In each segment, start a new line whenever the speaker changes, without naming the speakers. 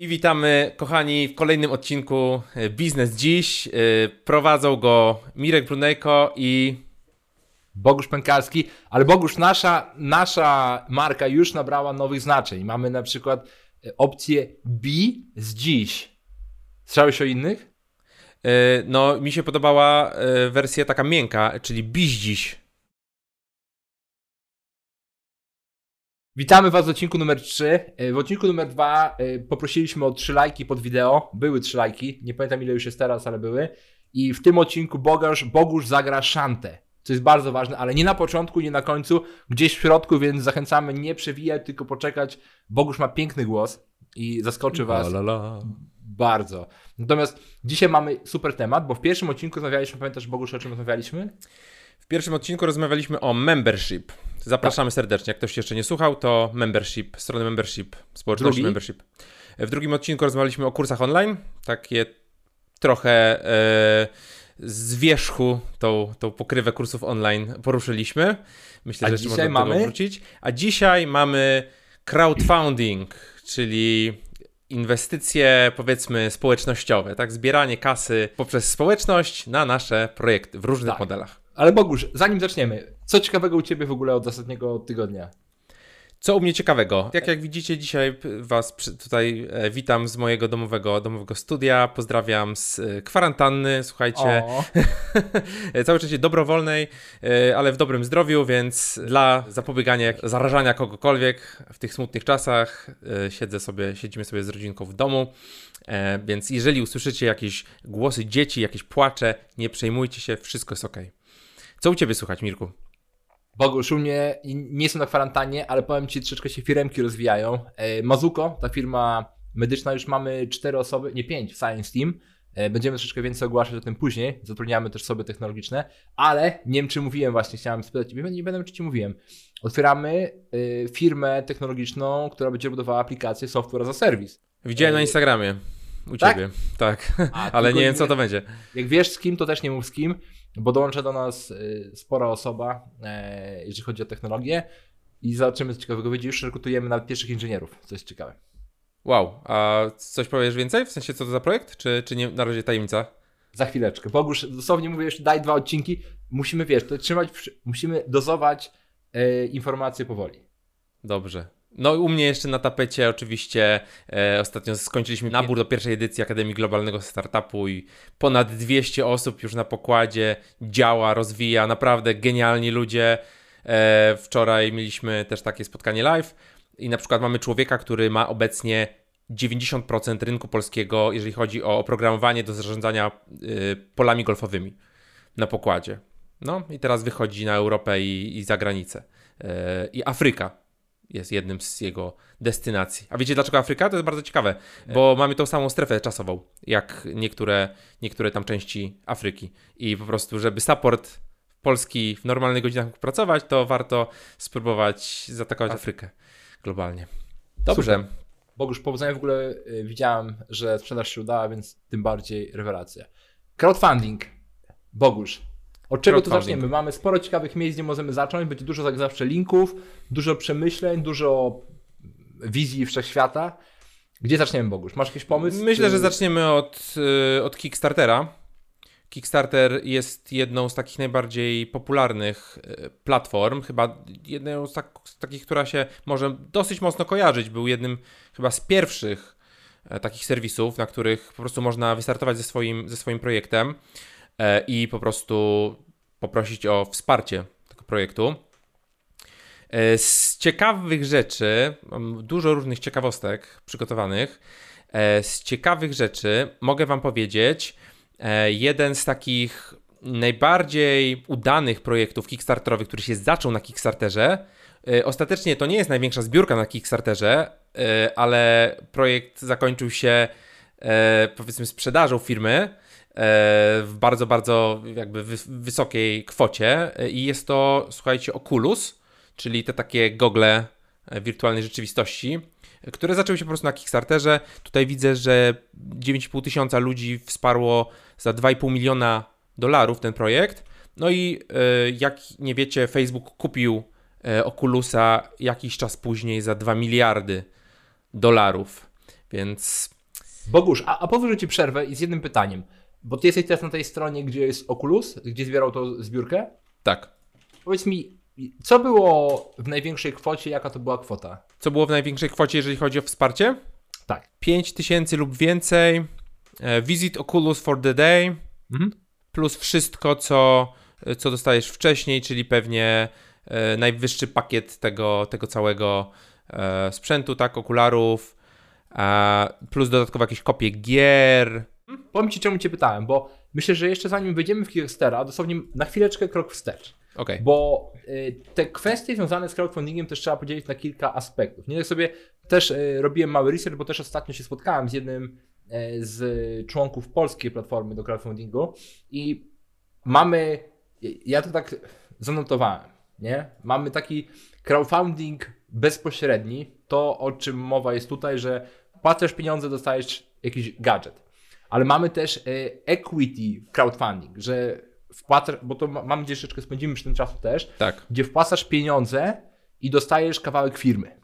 I witamy, kochani, w kolejnym odcinku e, Biznes Dziś. E, prowadzą go Mirek Brunejko i
Bogusz Pękalski, ale Bogusz, nasza, nasza marka już nabrała nowych znaczeń. Mamy na przykład e, opcję B z dziś. Słyszałeś o innych?
No, mi się podobała wersja taka miękka, czyli Biś Dziś.
Witamy Was w odcinku numer 3. E, w odcinku numer 2 e, poprosiliśmy o 3 lajki pod wideo. Były 3 lajki, nie pamiętam ile już jest teraz, ale były. I w tym odcinku Bogusz, Bogusz zagra szantę, co jest bardzo ważne, ale nie na początku, nie na końcu, gdzieś w środku, więc zachęcamy nie przewijać, tylko poczekać. Bogusz ma piękny głos i zaskoczy Was la, la, la. bardzo. Natomiast dzisiaj mamy super temat, bo w pierwszym odcinku rozmawialiśmy, pamiętasz Bogusz, o czym rozmawialiśmy?
W pierwszym odcinku rozmawialiśmy o membership. Zapraszamy tak. serdecznie. Jak ktoś jeszcze nie słuchał, to membership, strony membership, społeczności Drugi? membership. W drugim odcinku rozmawialiśmy o kursach online. Takie trochę e, z wierzchu tą, tą pokrywę kursów online poruszyliśmy. Myślę,
A
że
jeszcze można mamy?
wrócić. A dzisiaj mamy crowdfunding, czyli inwestycje powiedzmy społecznościowe, tak? Zbieranie kasy poprzez społeczność na nasze projekty w różnych tak. modelach.
Ale Bogusz, zanim zaczniemy, co ciekawego u Ciebie w ogóle od ostatniego tygodnia?
Co u mnie ciekawego? Jak, jak widzicie, dzisiaj Was tutaj e, witam z mojego domowego, domowego studia. Pozdrawiam z e, kwarantanny, słuchajcie. Całe szczęście dobrowolnej, e, ale w dobrym zdrowiu, więc dla zapobiegania zarażania kogokolwiek w tych smutnych czasach siedzę sobie, siedzimy sobie z rodzinką w domu. Więc jeżeli usłyszycie jakieś głosy dzieci, jakieś płacze, nie przejmujcie się, wszystko jest ok. Co u Ciebie słychać, Mirku?
Bogusz, u mnie nie jestem na kwarantannie, ale powiem Ci, troszeczkę się firemki rozwijają. E, Mazuko, ta firma medyczna, już mamy cztery osoby, nie pięć w Science Team. E, będziemy troszeczkę więcej ogłaszać o tym później. Zatrudniamy też osoby technologiczne, ale nie wiem, czy mówiłem właśnie, chciałem spytać, nie, nie będę czy Ci mówiłem. Otwieramy y, firmę technologiczną, która będzie budowała aplikację software as a service.
Widziałem na Instagramie. U tak? ciebie, tak. A, ale nie wiem, co to będzie.
Jak wiesz z kim, to też nie mów z kim bo dołącza do nas y, spora osoba, e, jeżeli chodzi o technologię i zobaczymy, co ciekawego wyjdzie. Już rekrutujemy nawet pierwszych inżynierów, co jest ciekawe.
Wow, a coś powiesz więcej? W sensie, co to za projekt? Czy, czy nie, na razie tajemnica?
Za chwileczkę. Bogusz, dosłownie mówię jeszcze, daj dwa odcinki. Musimy, wiesz, to trzymać, musimy dozować e, informacje powoli.
Dobrze. No u mnie jeszcze na tapecie oczywiście e, ostatnio skończyliśmy nabór do pierwszej edycji Akademii Globalnego Startupu i ponad 200 osób już na pokładzie działa, rozwija, naprawdę genialni ludzie. E, wczoraj mieliśmy też takie spotkanie live i na przykład mamy człowieka, który ma obecnie 90% rynku polskiego, jeżeli chodzi o oprogramowanie do zarządzania y, polami golfowymi na pokładzie. No i teraz wychodzi na Europę i, i za granicę. E, I Afryka jest jednym z jego destynacji. A wiecie dlaczego Afryka? To jest bardzo ciekawe, bo mamy tą samą strefę czasową, jak niektóre, niektóre tam części Afryki. I po prostu, żeby support Polski w normalnych godzinach mógł pracować, to warto spróbować zaatakować Afrykę globalnie. Dobrze. Super.
Bogusz, powodzenia w ogóle y, widziałem, że sprzedaż się udała, więc tym bardziej rewelacja. Crowdfunding. Bogusz, od czego tu zaczniemy? Mamy sporo ciekawych miejsc, gdzie możemy zacząć. Będzie dużo jak zawsze linków, dużo przemyśleń, dużo wizji wszechświata. Gdzie zaczniemy, Bogusz? Masz jakiś pomysł?
Myślę, że zaczniemy od, y, od Kickstartera. Kickstarter jest jedną z takich najbardziej popularnych y, platform, chyba jedną z, tak, z takich, która się może dosyć mocno kojarzyć. Był jednym chyba z pierwszych e, takich serwisów, na których po prostu można wystartować ze swoim, ze swoim projektem. E, i po prostu poprosić o wsparcie tego projektu. E, z ciekawych rzeczy, mam dużo różnych ciekawostek przygotowanych. E, z ciekawych rzeczy mogę Wam powiedzieć, jeden z takich najbardziej udanych projektów Kickstarterowych, który się zaczął na Kickstarterze. Ostatecznie to nie jest największa zbiórka na Kickstarterze, ale projekt zakończył się powiedzmy sprzedażą firmy w bardzo, bardzo jakby wysokiej kwocie e, i jest to, słuchajcie, Oculus, czyli te takie gogle e, wirtualnej rzeczywistości, które zaczęły się po prostu na Kickstarterze. Tutaj widzę, że 9,5 tysiąca ludzi wsparło za 2,5 miliona dolarów ten projekt. No i jak nie wiecie, Facebook kupił Oculusa jakiś czas później za 2 miliardy dolarów. Więc
Bogusz, a, a ci przerwę i z jednym pytaniem. Bo ty jesteś teraz na tej stronie, gdzie jest Oculus, gdzie zbierał tą zbiórkę.
tak.
Powiedz mi, co było w największej kwocie, jaka to była kwota?
Co było w największej kwocie, jeżeli chodzi o wsparcie?
Tak.
5 tysięcy lub więcej. E, Visit Oculus for the day.
Mhm.
Plus wszystko, co, co dostajesz wcześniej, czyli pewnie e, najwyższy pakiet tego, tego całego e, sprzętu, tak, okularów. A plus dodatkowo jakieś kopie gier.
Powiem ci, czemu cię pytałem, bo myślę, że jeszcze zanim wejdziemy w Kickstartera, dosłownie na chwileczkę krok wstecz.
Okej.
Bo y, te kwestie związane z crowdfundingiem też trzeba podzielić na kilka aspektów. Nie tak sobie też y, robiłem mały research, bo też ostatnio się spotkałem z jednym y, z członków polskiej platformy do crowdfundingu i mamy, ja to tak zanotowałem, nie? Mamy taki crowdfunding bezpośredni, to o czym mowa jest tutaj, że płacisz pieniądze, dostajesz jakiś gadżet. Ale mamy też y, equity crowdfunding, że wpłacasz, bo to ma- mam gdzieś troszeczkę spędzimy przy tym czasu też,
Tak.
gdzie wpłacasz pieniądze i dostajesz kawałek firmy.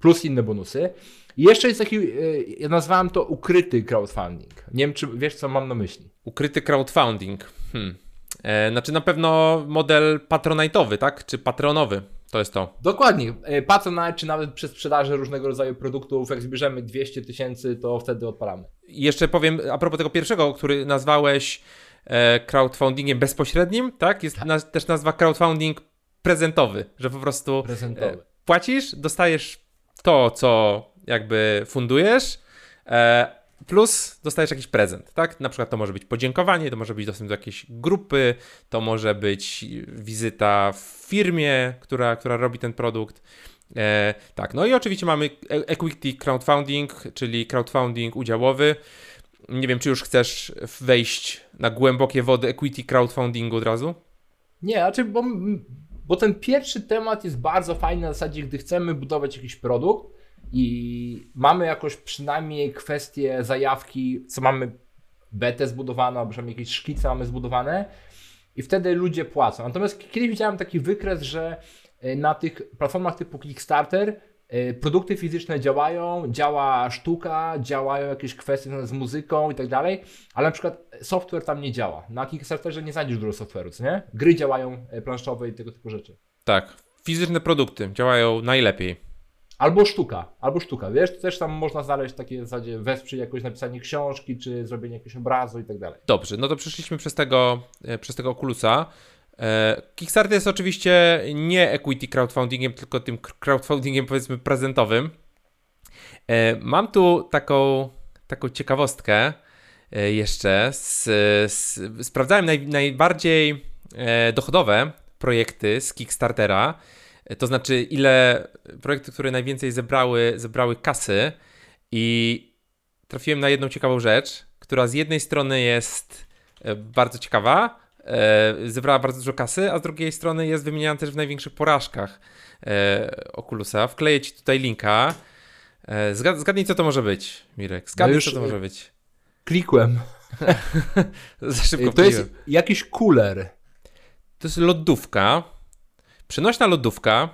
Plus inne bonusy. I jeszcze jest taki, y, ja nazwałem to ukryty crowdfunding. Nie wiem, czy wiesz, co mam na myśli.
Ukryty crowdfunding. Hmm. E, znaczy na pewno model patronite'owy, tak? Czy patronowy. To jest to.
Dokładnie. Y, Patronite, czy nawet przy sprzedaży różnego rodzaju produktów, jak zbierzemy 200 tysięcy, to wtedy odpalamy.
Jeszcze powiem a propos tego pierwszego, który nazwałeś e, crowdfundingiem bezpośrednim, tak? Jest na, też nazwa crowdfunding prezentowy, że po prostu
Prezentowy.
e, płacisz, dostajesz to, co jakby fundujesz, e, plus dostajesz jakiś prezent, tak? Na przykład to może być podziękowanie, to może być dostęp do jakiejś grupy, to może być wizyta w firmie, która, która robi ten produkt. E, tak, no i oczywiście mamy e- equity crowdfunding, czyli crowdfunding udziałowy. Nie wiem, czy już chcesz wejść na głębokie wody equity crowdfundingu od razu?
Nie, znaczy, bo, bo ten pierwszy temat jest bardzo fajny na zasadzie, gdy chcemy budować jakiś produkt i mamy jakoś przynajmniej kwestię zajawki, co mamy betę zbudowaną, albo jakieś szkice mamy zbudowane i wtedy ludzie płacą. Natomiast kiedyś widziałem taki wykres, że na tych platformach typu Kickstarter e, produkty fizyczne działają, działa sztuka, działają jakieś kwestie z muzyką i tak dalej, ale na przykład software tam nie działa. Na Kickstarterze nie znajdziesz dużo software'u, co nie? Gry działają e, planszowe i tego typu rzeczy.
Tak, fizyczne produkty działają najlepiej.
Albo sztuka, albo sztuka, wiesz, też tam można znaleźć takie w zasadzie wesprzyj jakoś napisanie książki, czy zrobienie jakiegoś obrazu i tak dalej.
Dobrze, no to przeszliśmy przez tego, e, przez tego Oculusa. E, Kickstarter jest oczywiście nie equity crowdfundingiem, tylko tym crowdfundingiem powiedzmy prezentowym. E, Mam tu taką, taką ciekawostkę e, jeszcze. Z, z, sprawdzałem naj, najbardziej dochodowe projekty z Kickstartera. To znaczy, ile projekty, które najwięcej zebrały, zebrały kasy i trafiłem na jedną ciekawą rzecz, która z jednej strony jest bardzo ciekawa, zebrała bardzo dużo kasy, a z drugiej strony jest wymieniana też w największych porażkach e, Oculusa. Wkleję ci tutaj linka. E, zgad- zgadnij, co to może być, Mirek. Zgadnij,
już,
co to
e,
może być.
Klikłem.
Za szybko
To jest jakiś cooler.
To jest lodówka, przenośna lodówka,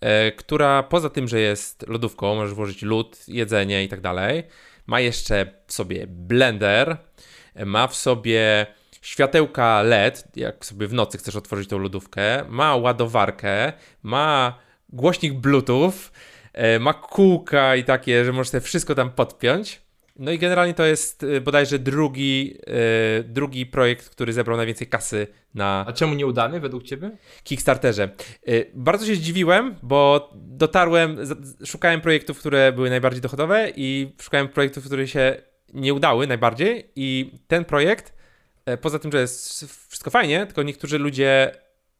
e, która poza tym, że jest lodówką, możesz włożyć lód, jedzenie i tak dalej, ma jeszcze w sobie blender, e, ma w sobie światełka LED, jak sobie w nocy chcesz otworzyć tą lodówkę, ma ładowarkę, ma głośnik Bluetooth, e, ma kółka i takie, że możesz sobie wszystko tam podpiąć. No i generalnie to jest e, bodajże drugi, e, drugi projekt, który zebrał najwięcej kasy na
A czemu nieudany według ciebie?
Kickstarterze. Bardzo się zdziwiłem, bo dotarłem, szukałem projektów, które były najbardziej dochodowe i szukałem projektów, które się nie udały najbardziej i ten projekt, poza tym, że jest wszystko fajnie, tylko niektórzy ludzie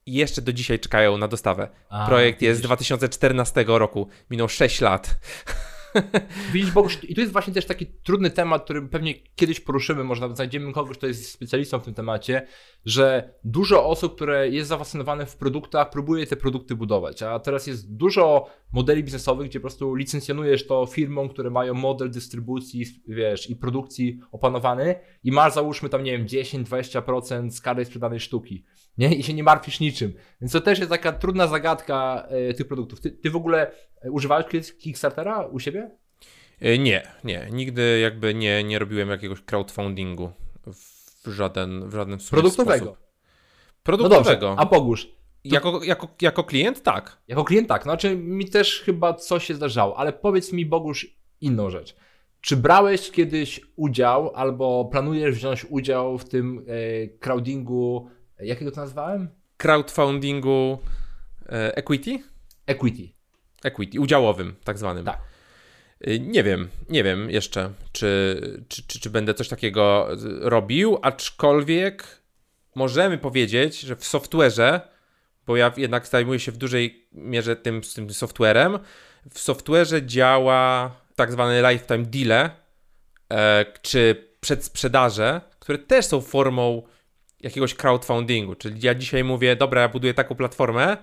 jeszcze do dzisiaj czekają na dostawę.
A,
Projekt jest z
widzisz.
2014 roku, minął 6 lat.
Widzisz, Bogusz, i tu jest właśnie też taki trudny temat, który pewnie kiedyś poruszymy, może nawet znajdziemy kogoś, kto jest specjalistą w tym temacie, że dużo osób, które jest zafascynowane w produktach, próbuje te produkty budować, a teraz jest dużo modeli biznesowych, gdzie po prostu licencjonujesz to firmom, które mają model dystrybucji, wiesz, i produkcji opanowany i masz załóżmy tam, nie wiem, 10-20% z każdej sprzedanej sztuki, nie? I się nie martwisz niczym. Więc to też jest taka trudna zagadka e, tych produktów. Ty, ty w ogóle e, używałeś Kickstartera u siebie?
E, Nie, nie. Nigdy jakby nie, nie robiłem jakiegoś crowdfundingu w żaden, w żaden sposób.
Produktowego. No dobrze,
Produktowego.
a Bogusz,
jako, jako, jako klient tak.
jako klient tak, znaczy mi też chyba coś się zdarzało, ale powiedz mi Bogusz inną rzecz. Czy brałeś kiedyś udział albo planujesz wziąć udział w tym e, crowdingu, e, jakiego to nazwałem?
Crowdfundingu e, equity?
Equity.
Equity, udziałowym tak zwanym.
Tak.
Y, Nie wiem, nie wiem jeszcze, czy, czy, czy, czy będę coś takiego z- robił, aczkolwiek możemy powiedzieć, że w software'ze, bo ja jednak zajmuję się w dużej mierze tym, tym software'em, w software'ze działa tak zwane lifetime deal, e, czy przedsprzedaże, które też są formą jakiegoś crowdfundingu, czyli ja dzisiaj mówię, dobra, ja buduję taką platformę,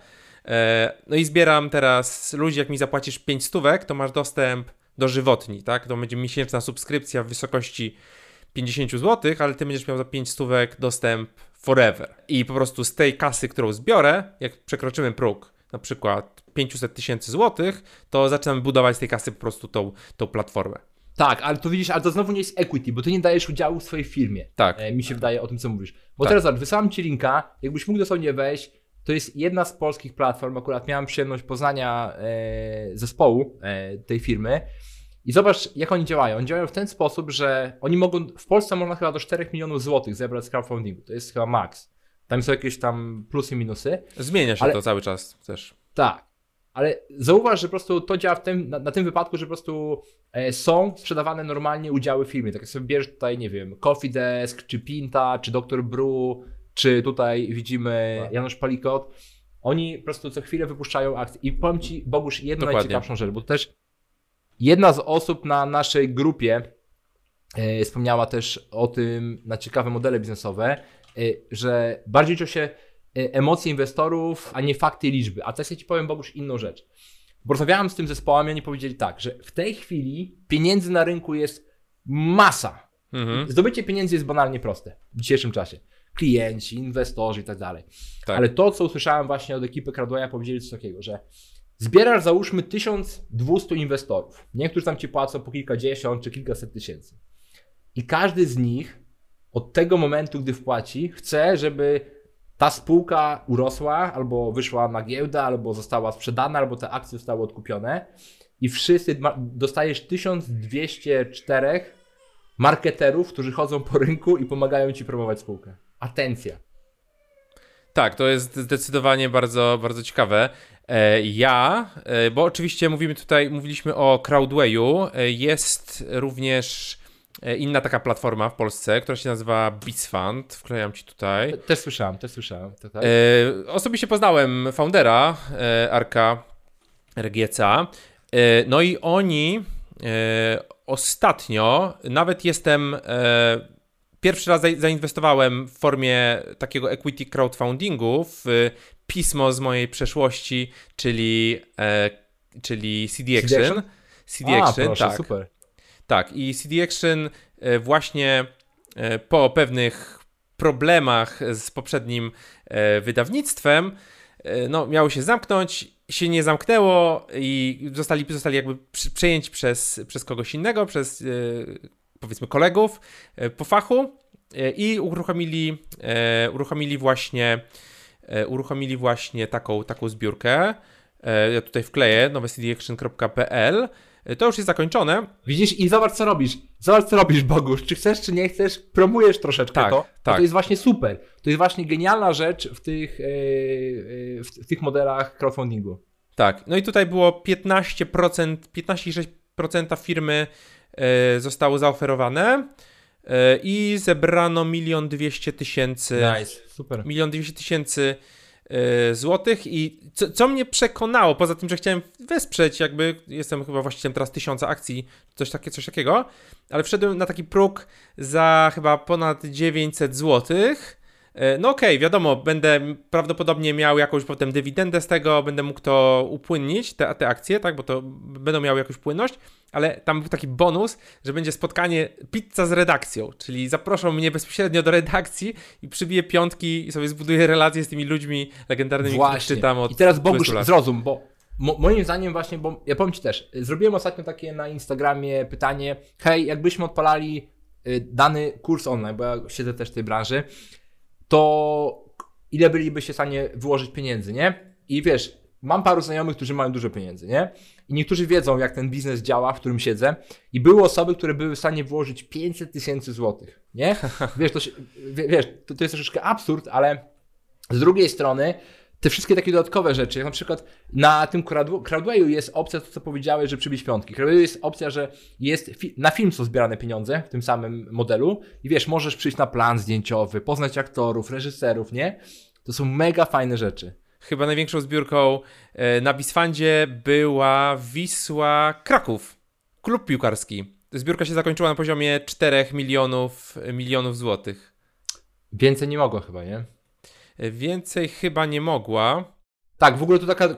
e, no i zbieram teraz ludzi, jak mi zapłacisz 5 stówek, to masz dostęp do żywotni, tak? To będzie miesięczna subskrypcja w wysokości 50 zł, ale ty będziesz miał za 5 stówek dostęp forever. I po prostu z tej kasy, którą zbiorę, jak przekroczymy próg, na przykład 500 tysięcy złotych, to zaczynamy budować z tej kasy po prostu tą, tą platformę.
Tak, ale to widzisz, ale to znowu nie jest equity, bo ty nie dajesz udziału w swojej firmie.
Tak.
E, mi się wydaje o tym, co mówisz. Bo
Tak.
teraz zobacz, wysyłam ci linka, jakbyś mógł dosłownie wejść, to jest jedna z polskich platform, akurat miałem przyjemność poznania e, zespołu e, tej firmy i zobacz, jak oni działają. Oni działają w ten sposób, że oni mogą, w Polsce można chyba do 4 milionów złotych zebrać z crowdfundingu, to jest chyba max. Tam są jakieś tam plusy, minusy.
Zmienia się
Ale-
to cały czas też.
Tak. Ale zauważ, że po prostu to działa w tym, na, na tym wypadku, że po prostu e, są sprzedawane normalnie udziały w firmie. Tak jak sobie bierzesz tutaj, nie wiem, Coffee Desk, czy Pinta, czy Dr. Brew, czy tutaj widzimy. Janusz Palikot. Oni po prostu co chwilę wypuszczają akcje. I powiem Ci, Bogusz, jedną
Dokładnie.
najciekawszą rzecz, bo też jedna z osób na naszej grupie e, wspomniała też o tym na ciekawe modele biznesowe, e, że bardziej liczą się e, emocje inwestorów, a nie fakty i liczby. A teraz ja Ci powiem, Bogusz, inną rzecz. Bo rozmawiałem z tym zespołem i oni powiedzieli tak, że w tej chwili pieniędzy na rynku jest masa.
Mhm.
Zdobycie pieniędzy jest banalnie proste w dzisiejszym czasie. Klienci, inwestorzy i tak dalej.
Tak.
Ale to, co usłyszałem właśnie od ekipy Crowdwaya, powiedzieli coś takiego, że zbierasz załóżmy 1200 inwestorów. Niektórzy tam ci płacą po kilkadziesiąt czy kilkaset tysięcy. I każdy z nich od tego momentu, gdy wpłaci, chce, żeby ta spółka urosła, albo wyszła na giełdę, albo została sprzedana, albo te akcje zostały odkupione. I wszyscy dostajesz 1204 marketerów, którzy chodzą po rynku i pomagają ci promować spółkę. Atencja.
Tak, to jest zdecydowanie bardzo, bardzo ciekawe. E, Ja, e, bo oczywiście mówimy tutaj, mówiliśmy o Crowdwayu, e, jest również inna taka platforma w Polsce, która się nazywa Bizfund, wklejam ci tutaj.
Te- Też słyszałem, też słyszałem. Tak, tak.
Osobiście poznałem foundera Arka Regieca. No i oni ostatnio, nawet jestem, pierwszy raz za- zainwestowałem w formie takiego equity crowdfundingu w pismo z mojej przeszłości, czyli, e, czyli CD
CD
Action.
Action?
CD
A,
Action,
proszę,
tak.
super.
Tak, i CD Action e, właśnie e, po pewnych problemach z poprzednim e, wydawnictwem, no, miało się zamknąć, się nie zamknęło i zostali, zostali jakby przejęci przez, przez kogoś innego, przez powiedzmy kolegów e, po fachu e, i uruchomili, e, uruchomili właśnie uruchomili właśnie taką, taką zbiórkę. Ja tutaj wkleję nowecdaction.pl. E, To już jest zakończone.
Widzisz i zobacz co robisz. Zobacz co robisz, Bogusz. Czy chcesz, czy nie chcesz, promujesz troszeczkę
Tak,
to.
tak.
To jest właśnie super. To jest właśnie genialna rzecz w tych, w, tych modelach crowdfundingu.
Tak, no i tutaj było 15%, 15,6% firmy zostało zaoferowane e, i zebrano milion dwieście tysięcy
Super.
milion dwieście tysięcy e, złotych i co, co mnie przekonało, poza tym, że chciałem wesprzeć, jakby jestem chyba właścicielem teraz tysiąca akcji, coś, takie, coś takiego, ale wszedłem na taki próg za chyba ponad 900 złotych. E, No okej, wiadomo, będę prawdopodobnie miał jakąś potem dywidendę z tego, będę mógł to upłynnić, te, te akcje, tak, bo to będą miały jakąś płynność, ale tam był taki bonus, że będzie spotkanie pizza z redakcją, czyli zaproszą mnie bezpośrednio do redakcji i przybiję piątki i sobie zbuduję relacje z tymi ludźmi legendarnymi, których
Właśnie.
czytam od
I teraz Bogusz
20 lat.
zrozum, bo Mo, moim zdaniem właśnie, bo ja powiem Ci też, zrobiłem ostatnio takie na Instagramie pytanie, hej, jakbyśmy odpalali y, dany kurs online, bo ja siedzę też w tej branży, to ile bylibyście w stanie wyłożyć pieniędzy, nie? I wiesz, mam paru znajomych, którzy mają dużo pieniędzy, nie? I niektórzy wiedzą, jak ten biznes działa, w którym siedzę. I były osoby, które były w stanie włożyć 500 tysięcy złotych, nie? Wiesz, to, się, wiesz to, to jest troszeczkę absurd, ale z drugiej strony te wszystkie takie dodatkowe rzeczy, jak na przykład na tym Crowdwayu jest opcja, to co powiedziałeś, że przybić piątki. Crowdwayu jest opcja, że jest fi na film są zbierane pieniądze w tym samym modelu i wiesz, możesz przyjść na plan zdjęciowy, poznać aktorów, reżyserów, nie? To są mega fajne rzeczy.
Chyba największą zbiórką e, na Bisfandzie była Wisła Kraków, klub piłkarski. Zbiórka się zakończyła na poziomie 4 milionów, milionów złotych.
Więcej nie mogło chyba, nie?
Więcej chyba nie mogła.
Tak, w ogóle to taka e,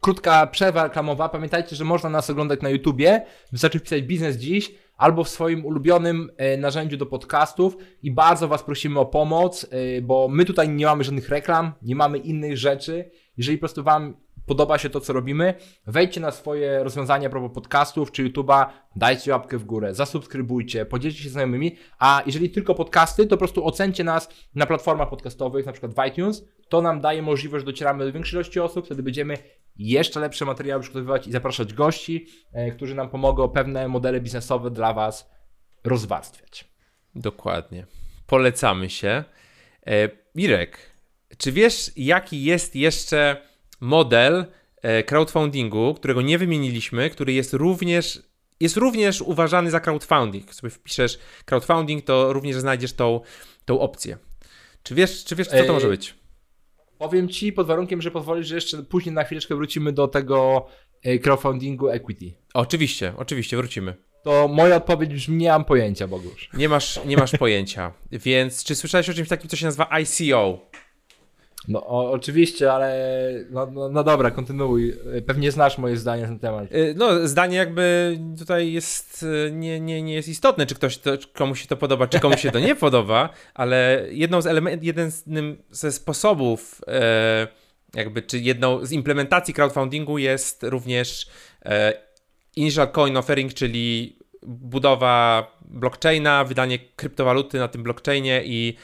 krótka przerwa reklamowa. Pamiętajcie, że można nas oglądać na YouTubie. Wystarczy wpisać biznes dziś albo w swoim ulubionym e, narzędziu do podcastów. I bardzo Was prosimy o pomoc, e, bo my tutaj nie mamy żadnych reklam, nie mamy innych rzeczy. Jeżeli po prostu Wam podoba się to, co robimy, wejdźcie na swoje rozwiązania propos podcastów czy YouTube'a, dajcie łapkę w górę, zasubskrybujcie, podzielcie się znajomymi, a jeżeli tylko podcasty, to po prostu ocencie nas na platformach podcastowych, na przykład w iTunes, to nam daje możliwość, że docieramy do większej ilości osób, wtedy będziemy jeszcze lepsze materiały przygotowywać i zapraszać gości, e, którzy nam pomogą pewne modele biznesowe dla Was rozwarstwiać.
Dokładnie. Polecamy się. E, Mirek, czy wiesz, jaki jest jeszcze model e, crowdfundingu, którego nie wymieniliśmy, który jest również, jest również uważany za crowdfunding. Jak sobie wpiszesz crowdfunding, to również znajdziesz tą, tą opcję. Czy wiesz, czy wiesz, co to może być?
Powiem ci pod warunkiem, że pozwolisz, że jeszcze później na chwileczkę wrócimy do tego e, crowdfundingu equity.
Oczywiście, oczywiście, wrócimy.
To moja odpowiedź brzmi, nie mam pojęcia, Bogusz.
Nie masz, nie masz pojęcia. Więc czy słyszałeś o czymś takim, co się nazywa ICO?
No o, oczywiście, ale no, no, no, dobra, kontynuuj. Pewnie znasz moje zdanie na ten temat.
Y, no, zdanie jakby tutaj jest y, nie, nie, nie jest istotne, czy ktoś to, komuś się to podoba, czy komuś się to nie podoba, ale jedną z element, jeden ze sposobów e, jakby, czy jedną z implementacji crowdfundingu jest również e, initial coin offering, czyli budowa blockchaina, wydanie kryptowaluty na tym blockchainie i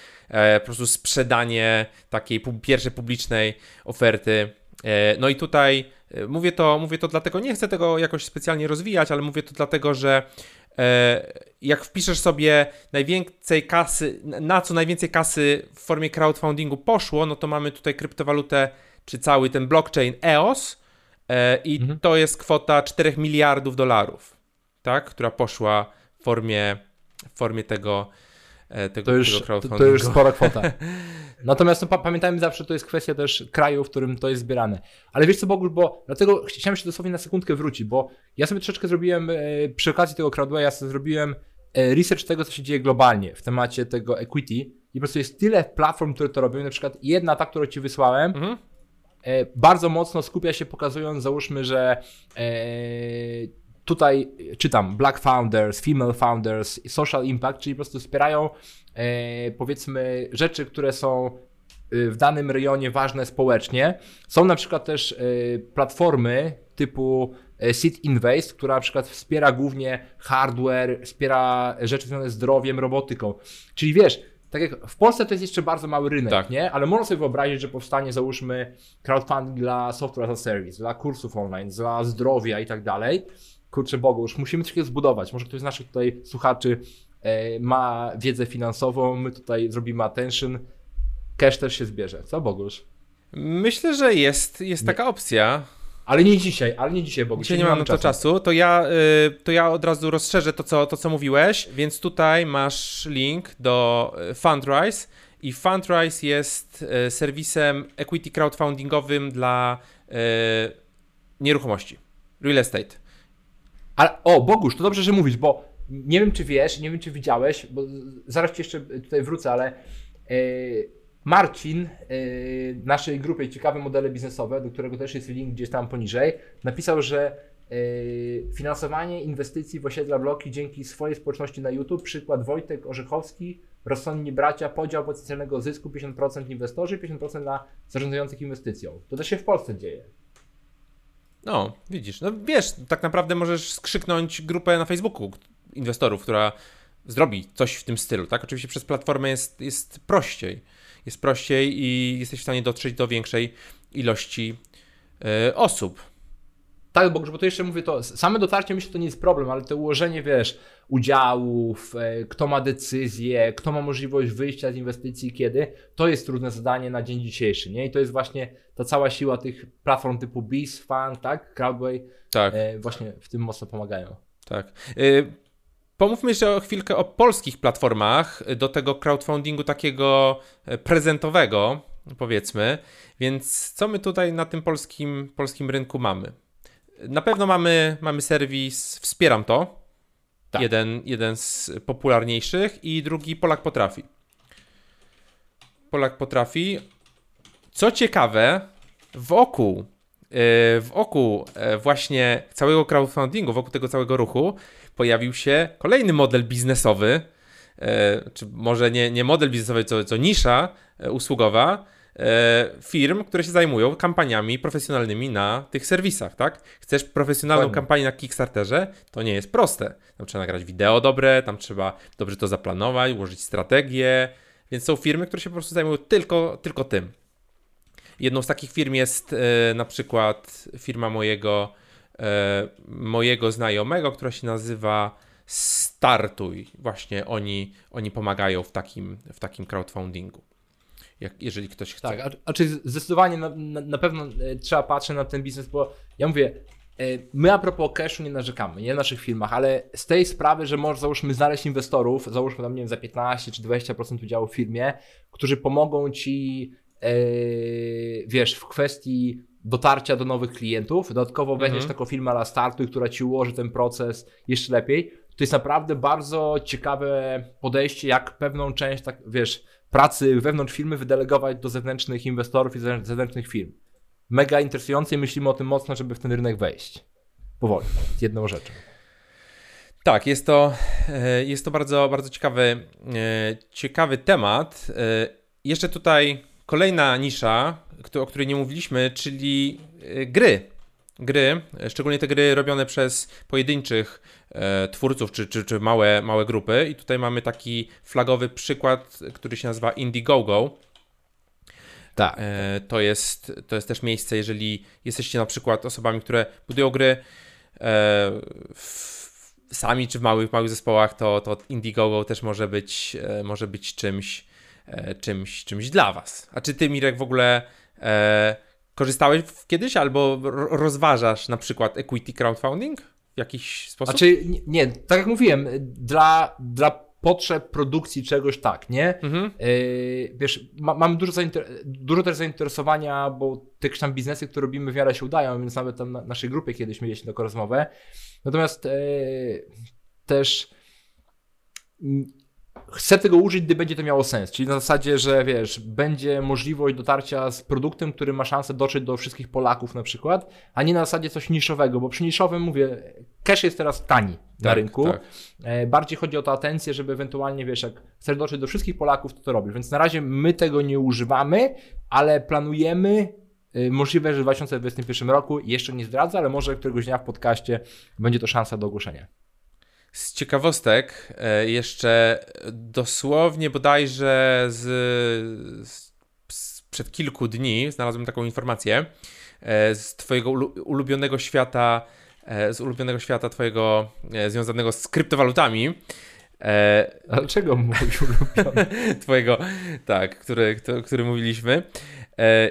po prostu sprzedanie takiej pierwszej publicznej oferty. E, no i tutaj e, mówię to, mówię to dlatego, nie chcę tego jakoś specjalnie rozwijać, ale mówię to dlatego, że e, jak wpiszesz sobie najwięcej kasy, na co najwięcej kasy w formie crowdfundingu poszło, no to mamy tutaj kryptowalutę, czy cały ten blockchain EOS e, i mhm. to jest kwota 4 miliardów dolarów, tak, która poszła w formie, w formie tego, e, tego,
to już,
tego
to, to już spora kwota. Natomiast no, pamiętajmy zawsze, to jest kwestia też kraju, w którym to jest zbierane. Ale wiesz co, Bogusz, bo dlatego chciałem się dosłownie na sekundkę wrócić, bo ja sobie troszeczkę zrobiłem, e, przy okazji tego crowdwaya, ja sobie zrobiłem e, research tego, co się dzieje globalnie w temacie tego equity i po prostu jest tyle platform, które to robią, na przykład jedna ta, którą ci wysłałem, mhm. bardzo mocno skupia się pokazując, załóżmy, że tutaj czytam Black Founders, Female Founders, Social Impact, czyli po prostu wspierają e, powiedzmy rzeczy, które są e, w danym rejonie ważne społecznie. Są na przykład też e, platformy typu e, Seed Invest, która na przykład wspiera głównie hardware, wspiera rzeczy związane z zdrowiem, robotyką. Czyli wiesz, tak jak w Polsce to jest jeszcze bardzo mały rynek, tak. nie? Ale można sobie wyobrazić, że powstanie załóżmy crowdfunding dla software as a service, dla kursów online, dla zdrowia i tak dalej kurczę Bogu, już musimy coś zbudować. Może ktoś z naszych tutaj słuchaczy e, ma wiedzę finansową, my tutaj zrobimy attention, cash też się zbierze. Co Bogusz?
Myślę, że jest, jest taka opcja.
Ale nie dzisiaj, ale nie dzisiaj, bo
dzisiaj nie, nie mam na to czasu. To ja, y, to ja od razu rozszerzę to co, to, co mówiłeś, więc tutaj masz link do y, Fundrise i Fundrise jest y, serwisem equity crowdfundingowym dla nieruchomości, real estate.
Ale, o, Bogusz, to dobrze, że mówisz, bo nie wiem, czy wiesz, nie wiem, czy widziałeś, bo zaraz ci jeszcze tutaj wrócę, ale yy, Marcin yy, naszej grupie Ciekawe Modele Biznesowe, do którego też jest link gdzieś tam poniżej, napisał, że yy, finansowanie inwestycji w osiedla bloki dzięki swojej społeczności na YouTube, przykład Wojtek Orzechowski, rozsądni bracia, podział potencjalnego zysku 50% inwestorzy, 50% dla zarządzających inwestycją. To też się w Polsce dzieje.
No, widzisz. No wiesz, tak naprawdę możesz skrzyknąć grupę na Facebooku inwestorów, która zrobi coś w tym stylu, tak? Oczywiście przez platformę jest, jest prościej. Jest prościej i jesteś w stanie dotrzeć do większej ilości y, osób.
Tak, bo, to jeszcze mówię, to same dotarcie myślę, to nie jest problem, ale to ułożenie, wiesz, udziałów, e, kto ma decyzję, kto ma możliwość wyjścia z inwestycji, kiedy, to jest trudne zadanie na dzień dzisiejszy, nie? I to jest właśnie ta cała siła tych platform typu Biz, Fund, tak, Crowdway, tak. E, właśnie w tym mocno pomagają.
Tak. Y Pomówmy jeszcze o chwilkę o polskich platformach do tego crowdfundingu takiego e, prezentowego, powiedzmy. Więc co my tutaj na tym polskim, polskim rynku mamy? Na pewno mamy, mamy serwis Wspieram to. Tak. Jeden, jeden z popularniejszych i drugi Polak Potrafi. Polak Potrafi. Co ciekawe, wokół, e, wokół e, właśnie całego crowdfundingu, wokół tego całego ruchu, pojawił się kolejny model biznesowy, e, czy może nie, nie model biznesowy, co, co nisza usługowa, firm, które się zajmują kampaniami profesjonalnymi na tych serwisach, tak? Chcesz profesjonalną kampanię na Kickstarterze? To nie jest proste. Tam trzeba nagrać wideo dobre, tam trzeba dobrze to zaplanować, ułożyć strategię, więc są firmy, które się po prostu zajmują tylko, tylko tym. Jedną z takich firm jest e, na przykład firma mojego, e, mojego znajomego, która się nazywa Startuj. Właśnie oni, oni pomagają w takim, w takim crowdfundingu jak, jeżeli ktoś chce.
Tak, a, czy zdecydowanie na, na, na pewno e, trzeba patrzeć na ten biznes, bo ja mówię, e, My a propos cashu nie narzekamy, nie w naszych filmach, ale z tej sprawy, że może załóżmy znaleźć inwestorów, załóżmy tam nie wiem, za 15 czy 20% udziału w firmie, którzy pomogą ci, yy, wiesz, w kwestii dotarcia do nowych klientów, dodatkowo weźmiesz mhm. taką firmę na startu, która ci ułoży ten proces jeszcze lepiej, to jest naprawdę bardzo ciekawe podejście, jak pewną część, tak wiesz, pracy wewnątrz firmy wydelegować do zewnętrznych inwestorów i zewnętrznych firm. Mega interesujące i myślimy o tym mocno, żeby w ten rynek wejść. Powoli, jedną rzeczą.
Tak, jest to, e, jest to bardzo, bardzo ciekawy, e, ciekawy temat. E, jeszcze tutaj kolejna nisza, o której nie mówiliśmy, czyli gry gry, szczególnie te gry robione przez pojedynczych e, twórców czy, czy, czy małe, małe grupy. I tutaj mamy taki flagowy przykład, który się nazywa Indiegogo. Tak. E, to, jest, to jest też miejsce, jeżeli jesteście na przykład osobami, które budują gry e, w, sami czy w małych, małych zespołach, to, to Indiegogo też może być, e, może być czymś, e, czymś, czymś dla Was. A czy ty, Mirek, w ogóle e, Korzystałeś kiedyś albo rozważasz na przykład equity crowdfunding w jakiś sposób?
Znaczy, nie, tak jak mówiłem, dla, dla potrzeb produkcji czegoś tak, nie? Mhm. Yy, wiesz, ma, mamy dużo, dużo też zainteresowania, bo te tam biznesy, które robimy w miarę się udają, więc nawet tam na naszej grupie kiedyś mieliśmy taką rozmowę. Natomiast yy, też chcę tego użyć, gdy będzie to miało sens. Czyli na zasadzie, że wiesz, będzie możliwość dotarcia z produktem, który ma szansę dotrzeć do wszystkich Polaków na przykład, a nie na zasadzie coś niszowego, bo przy niszowym mówię, cash jest teraz tani na tak, rynku. Tak. E, bardziej chodzi o tę atencję, żeby ewentualnie, wiesz, jak chcesz dotrzeć do wszystkich Polaków, to to robisz. Więc na razie my tego nie używamy, ale planujemy e, Możliwe, że w 2021 roku jeszcze nie zdradzę, ale może któregoś dnia w podcaście będzie to szansa do ogłoszenia.
Z ciekawostek e, jeszcze dosłownie bodajże z, z, z przed kilku dni znalazłem taką informację e, z twojego ulubionego świata, e, z ulubionego świata twojego związanego z kryptowalutami.
Ale czego mówisz ulubiony?
twojego, tak, który, który mówiliśmy.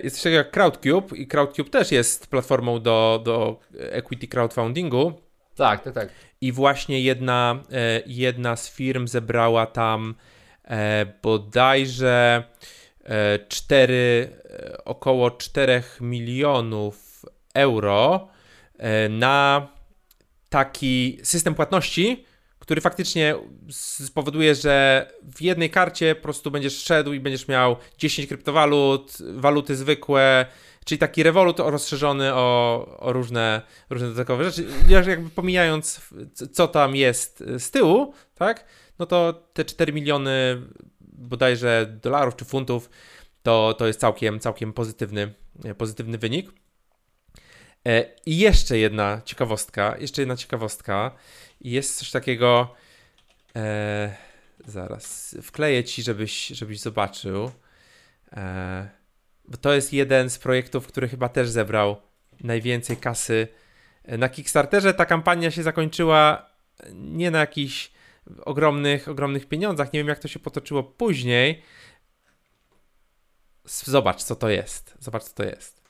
Jest coś takiego jak Crowdcube i Crowdcube też jest platformą do, do equity crowdfundingu.
Tak, tak, tak.
I właśnie jedna, e, jedna z firm zebrała tam e, bodajże 4, e, około 4 milionów euro na taki system płatności, który faktycznie spowoduje, że w jednej karcie po prostu będziesz szedł i będziesz miał 10 kryptowalut, waluty zwykłe, Czyli taki rewolut rozszerzony o, o różne, różne dodatkowe rzeczy. Jakby pomijając, co tam jest z tyłu, tak? No to te 4 miliony bodajże dolarów czy funtów to, to jest całkiem, całkiem pozytywny, pozytywny wynik. E, I jeszcze jedna ciekawostka, jeszcze jedna ciekawostka. Jest coś takiego. E, zaraz wkleję ci, żebyś, żebyś zobaczył. E, bo to jest jeden z projektów, który chyba też zebrał najwięcej kasy. Na Kickstarterze ta kampania się zakończyła nie na jakichś ogromnych, ogromnych pieniądzach. Nie wiem, jak to się potoczyło później. Zobacz, co to jest. Zobacz, co to jest.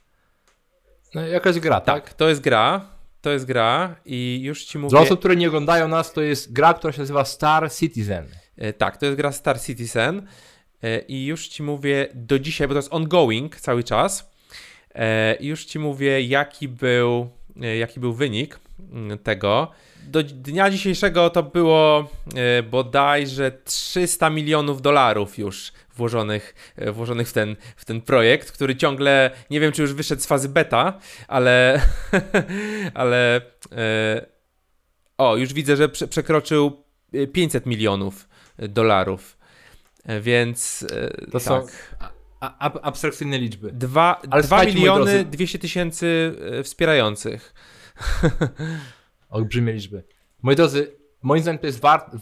No, jakaś gra, tak?
Tak, to jest gra. To jest gra i już ci mówię...
Dla osób, które nie oglądają nas, to jest gra, która się nazywa Star Citizen.
E, tak, to jest gra Star Citizen e, i już ci mówię do dzisiaj, bo to jest ongoing cały czas. E, I już ci mówię, jaki był, jaki był wynik mm, tego. Do dnia dzisiejszego to było bodajże 300 milionów dolarów już włożonych, włożonych w, ten, w ten projekt, który ciągle, nie wiem czy już wyszedł z fazy beta, ale, ale o, już widzę, że przekroczył 500 milionów dolarów. E, więc
e, to tak. są a, abstrakcyjne liczby.
2, 2 miliony 200 tysięcy e, wspierających.
Olbrzymie liczby. Moi drodzy, Moim zdaniem to jest wart,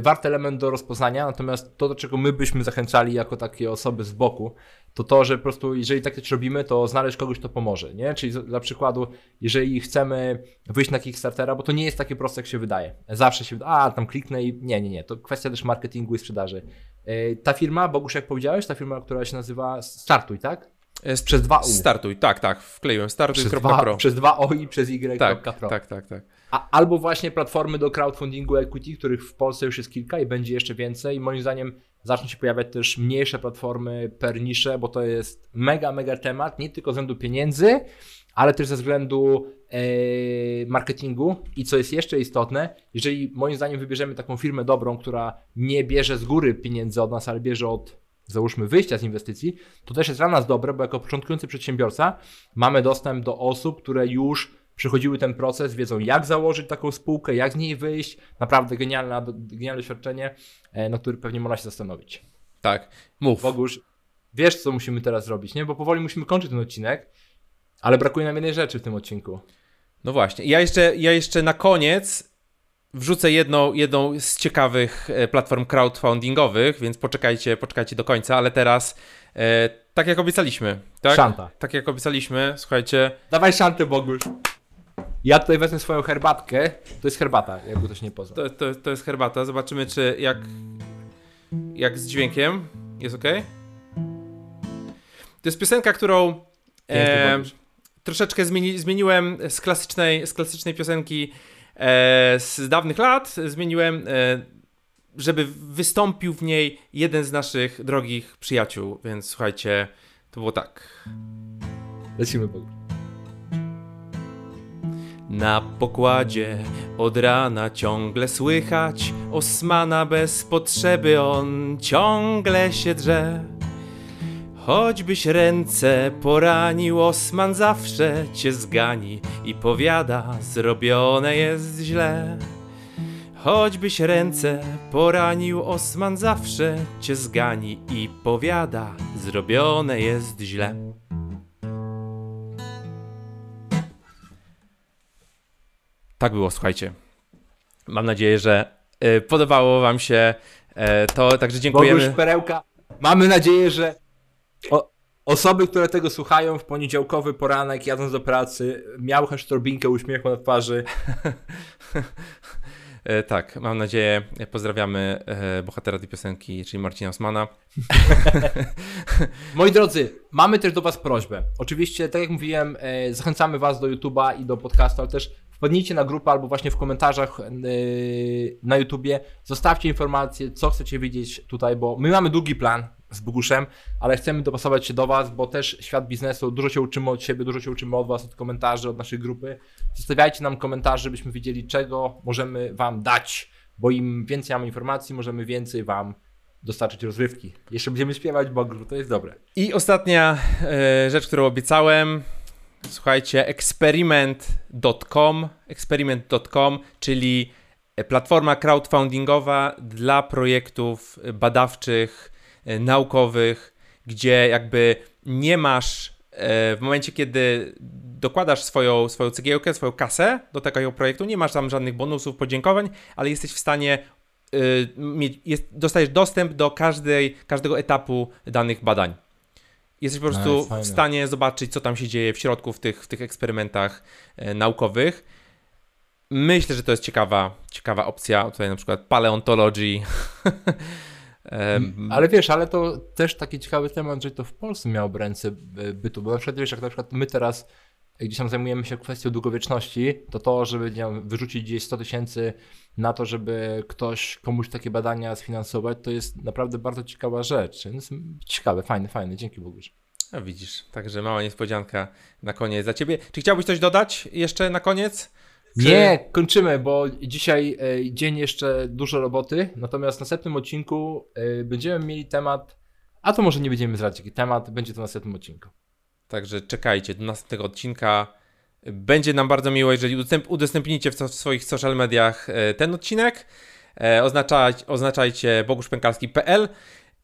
wart element do rozpoznania, natomiast to, do czego my byśmy zachęcali jako takie osoby z boku, to to, że po prostu jeżeli tak coś robimy, to znaleźć kogoś, kto pomoże, nie? Czyli dla przykładu, jeżeli chcemy wyjść na Kickstartera, bo to nie jest takie proste, jak się wydaje. Zawsze się a tam kliknę i nie, nie, nie, to kwestia też marketingu i sprzedaży. E, ta firma, Bogusz, jak powiedziałeś, ta firma, która się nazywa Startuj, tak?
Przez dwa U. Startuj, tak, tak, wkleiłem startuj.pro.
Przez dwa O i przez Y.pro.
Tak, tak, tak, tak.
A, albo właśnie platformy do crowdfundingu equity, których w Polsce już jest kilka i będzie jeszcze więcej. I moim zdaniem zaczną się pojawiać też mniejsze platformy per nisze, bo to jest mega, mega temat, nie tylko ze względu pieniędzy, ale też ze względu e, marketingu. I co jest jeszcze istotne, jeżeli moim zdaniem wybierzemy taką firmę dobrą, która nie bierze z góry pieniędzy od nas, ale bierze od załóżmy wyjścia z inwestycji, to też jest dla nas dobre, bo jako początkujący przedsiębiorca mamy dostęp do osób, które już przechodziły ten proces, wiedzą jak założyć taką spółkę, jak z niej wyjść. Naprawdę genialne, genialne doświadczenie, e, na które pewnie można się zastanowić.
Tak, mów.
Bogusz, wiesz co musimy teraz zrobić, nie? Bo powoli musimy kończyć ten odcinek, ale brakuje nam jednej rzeczy w tym odcinku.
No właśnie. Ja jeszcze, ja jeszcze na koniec wrzucę jedną, jedną z ciekawych e, platform crowdfundingowych, więc poczekajcie, poczekajcie do końca, ale teraz e, tak jak obiecaliśmy, tak?
Szanta.
Tak jak obiecaliśmy, słuchajcie.
Dawaj szantę, Bogusz. Ja tutaj wezmę swoją herbatkę. To jest herbata, jakby ktoś nie poznał.
To, to, to jest herbata. Zobaczymy, czy jak, jak z dźwiękiem jest ok. To jest piosenka, którą e, troszeczkę zmieni, zmieniłem z klasycznej, z klasycznej piosenki z dawnych lat. Zmieniłem, e, żeby wystąpił w niej jeden z naszych drogich przyjaciół. Więc słuchajcie, to było tak.
Lecimy, Bogu.
Na pokładzie od rana ciągle słychać Osmana bez potrzeby on ciągle się drze. Choćbyś ręce poranił, Osman zawsze cię zgani i powiada, zrobione jest źle. Choćbyś ręce poranił, Osman zawsze cię zgani i powiada, zrobione jest źle. Tak było, słuchajcie. Mam nadzieję, że y, podobało Wam się y, to, także dziękujemy.
Bogusz Perełka, mamy nadzieję, że o, osoby, które tego słuchają w poniedziałkowy poranek jadąc do pracy, miały choć torbinkę uśmiechu na twarzy.
E, tak, mam nadzieję. Pozdrawiamy e, bohatera tej piosenki, czyli Marcina Osmana.
Moi drodzy, mamy też do Was prośbę. Oczywiście, tak jak mówiłem, e, zachęcamy Was do YouTube'a i do podcastu, ale też wpadnijcie na grupę albo właśnie w komentarzach na YouTubie. Zostawcie informacje, co chcecie widzieć tutaj, bo my mamy długi plan z Boguszem, ale chcemy dopasować się do Was, bo też świat biznesu, dużo się uczymy od siebie, dużo się uczymy od Was, od komentarzy, od naszej grupy. Zostawiajcie nam komentarze, żebyśmy wiedzieli, czego możemy Wam dać, bo im więcej mamy informacji, możemy więcej Wam dostarczyć rozrywki. Jeszcze będziemy śpiewać Bogu, to jest dobre.
I ostatnia e, rzecz, którą obiecałem. Słuchajcie, experiment.com, experiment.com, czyli platforma crowdfundingowa dla projektów badawczych, naukowych, gdzie jakby nie masz w momencie, kiedy dokładasz swoją, swoją cegiełkę, swoją kasę do takiego projektu, nie masz tam żadnych bonusów, podziękowań, ale jesteś w stanie y, mieć, jest, dostajesz dostęp do każdej, każdego etapu danych badań. Jesteś po prostu w stanie zobaczyć, co tam się dzieje w środku w tych, w tych eksperymentach e, naukowych. Myślę, że to jest ciekawa, ciekawa opcja. Tutaj na przykład paleontology.
Mm, ale wiesz, ale to też taki ciekawy temat, że to w Polsce miało ręce bytu, bo na przykład wiesz, jak na przykład my teraz gdzieś tam zajmujemy się kwestią długowieczności, to to, żeby nie wiem, wyrzucić gdzieś 100 tysięcy na to, żeby ktoś komuś takie badania sfinansować, to jest naprawdę bardzo ciekawa rzecz. Więc ciekawe, fajne, fajne. Dzięki Bogu.
A widzisz, także mała niespodzianka na koniec za ciebie. Czy chciałbyś coś dodać jeszcze na koniec?
Czy... Nie, kończymy, bo dzisiaj e, dzień jeszcze dużo roboty. Natomiast w następnym odcinku e, będziemy mieli temat, a to może nie będziemy zdradzać jaki temat, będzie to w następnym odcinku.
Także czekajcie do następnego odcinka. Będzie nam bardzo miło, jeżeli udostępnicie w, swoich social mediach e, ten odcinek. Oznaczaj, oznaczajcie boguszpękalski.pl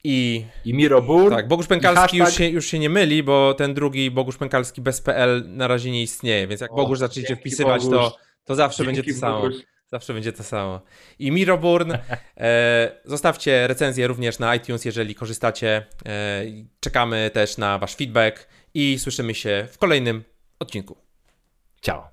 i,
I Miro Bur.
Tak, Bogusz Pękalski już się, już się nie myli, bo ten drugi Bogusz Pękalski bez PL na razie nie istnieje, więc jak o, Bogusz zaczniecie wpisywać, to, to zawsze dzięki będzie to samo. Zawsze będzie to samo. I Miroburn, e, zostawcie recenzję również na iTunes, jeżeli korzystacie. E, czekamy też na Wasz feedback i słyszymy się w kolejnym odcinku.
Ciao.